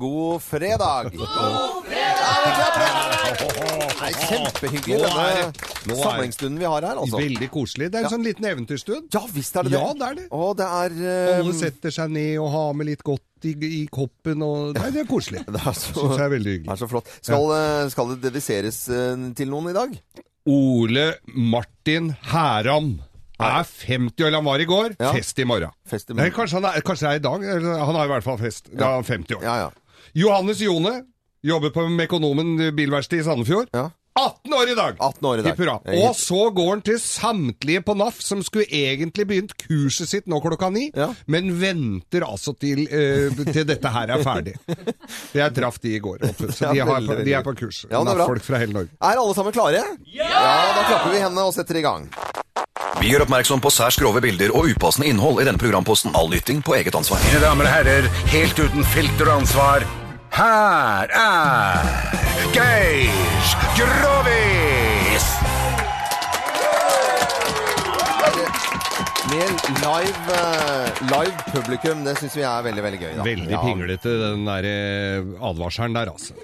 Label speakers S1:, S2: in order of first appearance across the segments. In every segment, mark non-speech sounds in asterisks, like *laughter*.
S1: God fredag! God fredag! Ja! Det er kjempehyggelig,
S2: Nå er-
S1: denne
S2: nå er-
S1: samlingsstunden vi har her. altså.
S2: Veldig koselig. Det er en sånn liten eventyrstund.
S1: Ja visst er det det.
S2: Ja, det er det.
S1: Og det er Um...
S2: Alle setter seg ned og har med litt godt i, i koppen. Og, nei, det er koselig. *laughs*
S1: Det er så,
S2: Synes jeg er veldig
S1: det
S2: hyggelig.
S1: er så flott. Skal, ja. skal det dediseres eh, til noen i dag?
S2: Ole Martin Hæram er 50 år. Han var i går.
S1: Ja.
S2: Fest i morgen.
S1: Fest i
S2: Nei,
S1: morgen.
S2: kanskje, han er, kanskje det er i dag. Han har i hvert fall fest. Da er han 50 år.
S1: Ja, ja.
S2: Johannes Jone jobber på Mekonomen bilverksted i Sandefjord.
S1: ja.
S2: 18 år i dag!
S1: 18 år i dag.
S2: Hurra. Og så går han til samtlige på NAF som skulle egentlig begynt kurset sitt nå klokka ni,
S1: Ja.
S2: men venter altså til, uh, til dette her er ferdig. *laughs* Jeg traff de i går, så de, har, de er på kurs.
S1: Ja, er.
S2: NAF-folk fra hele Norge.
S1: Er alle sammen klare? Ja! Da klapper vi hendene og setter i gang.
S3: Vi gjør oppmerksom på særs grove bilder og upassende innhold i denne programposten. All lytting på eget ansvar.
S4: Mine damer og herrer, helt uten filter og ansvar, her er Geir Grovis!
S1: Mer live, eh, live publikum, det syns vi er veldig veldig gøy. Da.
S2: Veldig
S1: ja.
S2: pinglete den der eh, advarselen der, altså.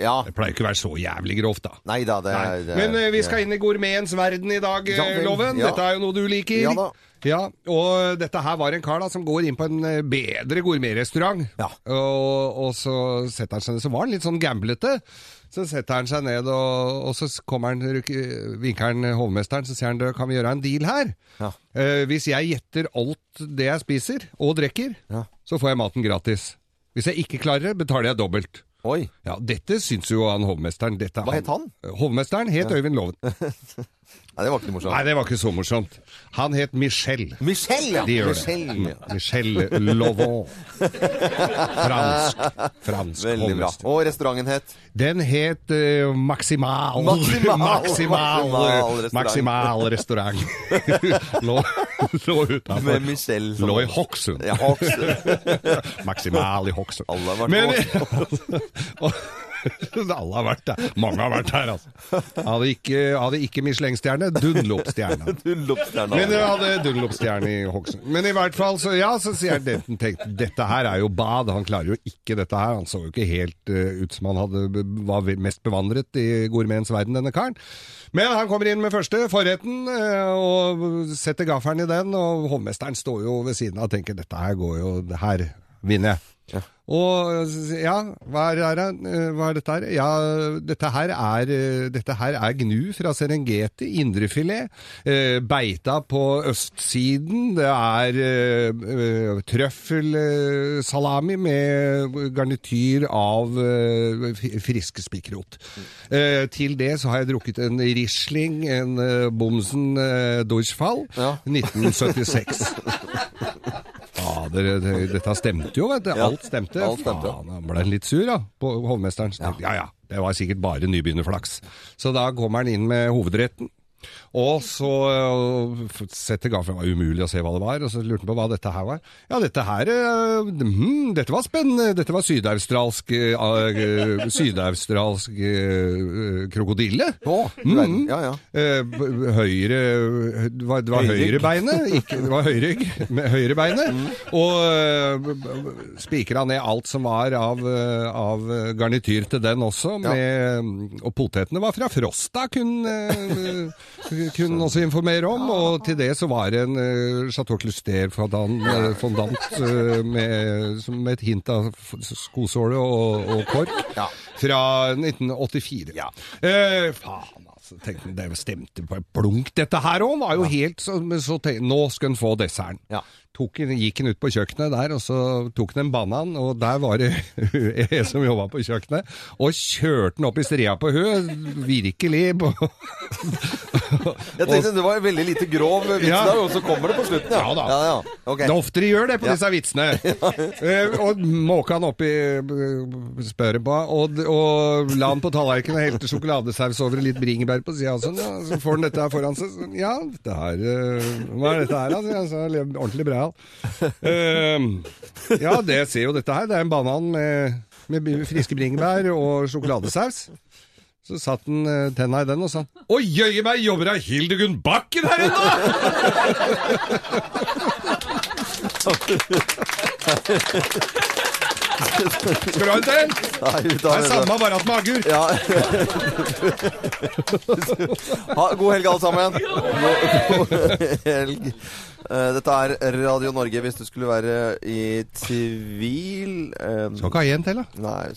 S1: Ja.
S2: Det pleier ikke å være så jævlig grovt, da.
S1: Nei da, det
S2: Nei.
S1: er det-
S2: Men uh, vi skal inn i gourmetens verden i dag,
S1: Ja
S2: eh,
S1: vel,
S2: Loven.
S1: ja.
S2: Dette er jo noe du liker.
S1: Ja da.
S2: Ja, og dette her var en kar da som går inn på en eh, bedre gourmetrestaurant.
S1: Ja.
S2: Og, og så setter han seg ned, så var han litt sånn gamblete. Så setter han seg ned, og, og så kommer han, vinker han hovmesteren, så sier han, kan vi gjøre en deal her?
S1: Ja.
S2: Eh, hvis jeg gjetter alt det jeg spiser, og drikker,
S1: Ja.
S2: så får jeg maten gratis. Hvis jeg ikke klarer det, betaler jeg dobbelt.
S1: Oi.
S2: Ja, dette syns jo han hovmesteren. Dette,
S1: Hva het han?
S2: Hovmesteren het Øyvind Loven. *laughs*
S1: Nei, det var ikke morsomt.
S2: Nei, det var ikke så morsomt. Han het Michel.
S1: Michel, ja.
S2: De
S1: Michel, ja.
S2: Mm, Michel Lovon. Fransk. Fransk
S1: Veldig bra. Og restauranten het?
S2: Den het uh, Maximal.
S1: Maximal.
S2: Maximal,
S1: Maximal restaurant.
S2: Maximal restaurant. *laughs* *laughs* lå utafor.
S1: Med Michelle.
S2: Lå i Hokksund.
S1: Ja, Hokksund. *laughs*
S2: Maksimal i Hokksund.
S1: Alle har vært
S2: Men, *laughs* *laughs* Alle har vært der. Mange har vært der, altså. Hadde ikke, hadde ikke Michelin-stjerne, *laughs* Dunlop-stjerne. Men jeg hadde Dunlop-stjerne i Hokksund. Men i hvert fall, så ja, så sier denten tenkt dette her er jo bad. Han klarer jo ikke dette her. Han så jo ikke helt uh, ut som han hadde, var mest bevandret i gourmetens verden, denne karen. Men han kommer inn med første forretten, eh, og setter gaffelen i den, og hovmesteren står jo ved siden av og tenker dette her går jo, her vinner jeg. Og ja, hva er, det eh, hva er dette her? Ja, dette her er, eh, dette her er gnu fra Serengeti, indrefilet. Eh, beita på østsiden. Det er eh, eh, trøffelsalami med garnityr av eh, friske spikrot. Eh, til det så har jeg drukket en Riesling, en Bomsen eh, Durchfall,
S1: Ja.
S2: 1976. *laughs* Fader, dette stemte jo, vet du. Alt stemte.
S1: alt stemte.
S2: Faen, han ble litt sur, da, på hovmesteren. Så tenkte, ja. ja, det var sikkert bare nybegynnerflaks. Så da kommer han inn med hovedretten. Og så setter gaffelen, det var umulig å se hva det var, og så lurte han på hva dette her var. Ja, dette her, hmm, dette var spennende, dette var sydaustralsk, øh, sydaustralsk uh, krokodille.
S1: Oh, mm. ja, ja.
S2: Uh, høyre Det var, det var høyrebeinet, ikke Det var høyrygg med høyrebeinet. Og eh, b- b- spikra ned alt som var av, av garnityr til den også. Med, og potetene var fra Frosta, kun kunne også informere om. Og til det så var det en uh, Chateau Cluster fondant, uh, eh, med, med et hint av skosåle og, og kork.
S1: Ja.
S2: Fra 1984. Eh, faen, altså. Tenkte, han, det stemte på et blunk. Dette her òg var jo helt så, så tenkte, Nå skal han få desserten.
S1: Ja.
S2: tok, gikk han ut på kjøkkenet der, og så tok han en banan, og der var det *laughs* jeg som jobba på kjøkkenet, og kjørte han opp i stria på hø, virkelig. På, *laughs*
S1: Jeg tenkte det var en veldig lite grov vits
S2: Ja.
S1: der, og så kommer det på slutten, ja.
S2: Ja da.
S1: Ja, ja. Okay.
S2: Det er ofte de gjør det på
S1: Ja.
S2: disse vitsene. *laughs* Eh, og måka han oppi eh, spøret på, og, og la han på tallerkenen og helte sjokoladesaus over litt bringebær på sida. også. ja, så får han dette her foran seg. Sånn, ja, dette her eh, Hva er dette her, da? Så lever ordentlig bra. Uh, ja, det ser jo dette her. Det er en banan med, med friske bringebær og sjokoladesaus. Så satt han eh, tenna i den og sa Å jøye meg, jobber da Hildegunn Bakken her inne?! *laughs* Skal du ha en til?
S1: Nei, vi
S2: Det er samme, bare at magur.
S1: Ja. ha, god helg, alle sammen. God, god helg. Eh, Dette er Radio Norge, hvis du skulle være i tvil. eh,
S2: Skal ikke ha en til, da.
S1: Nei,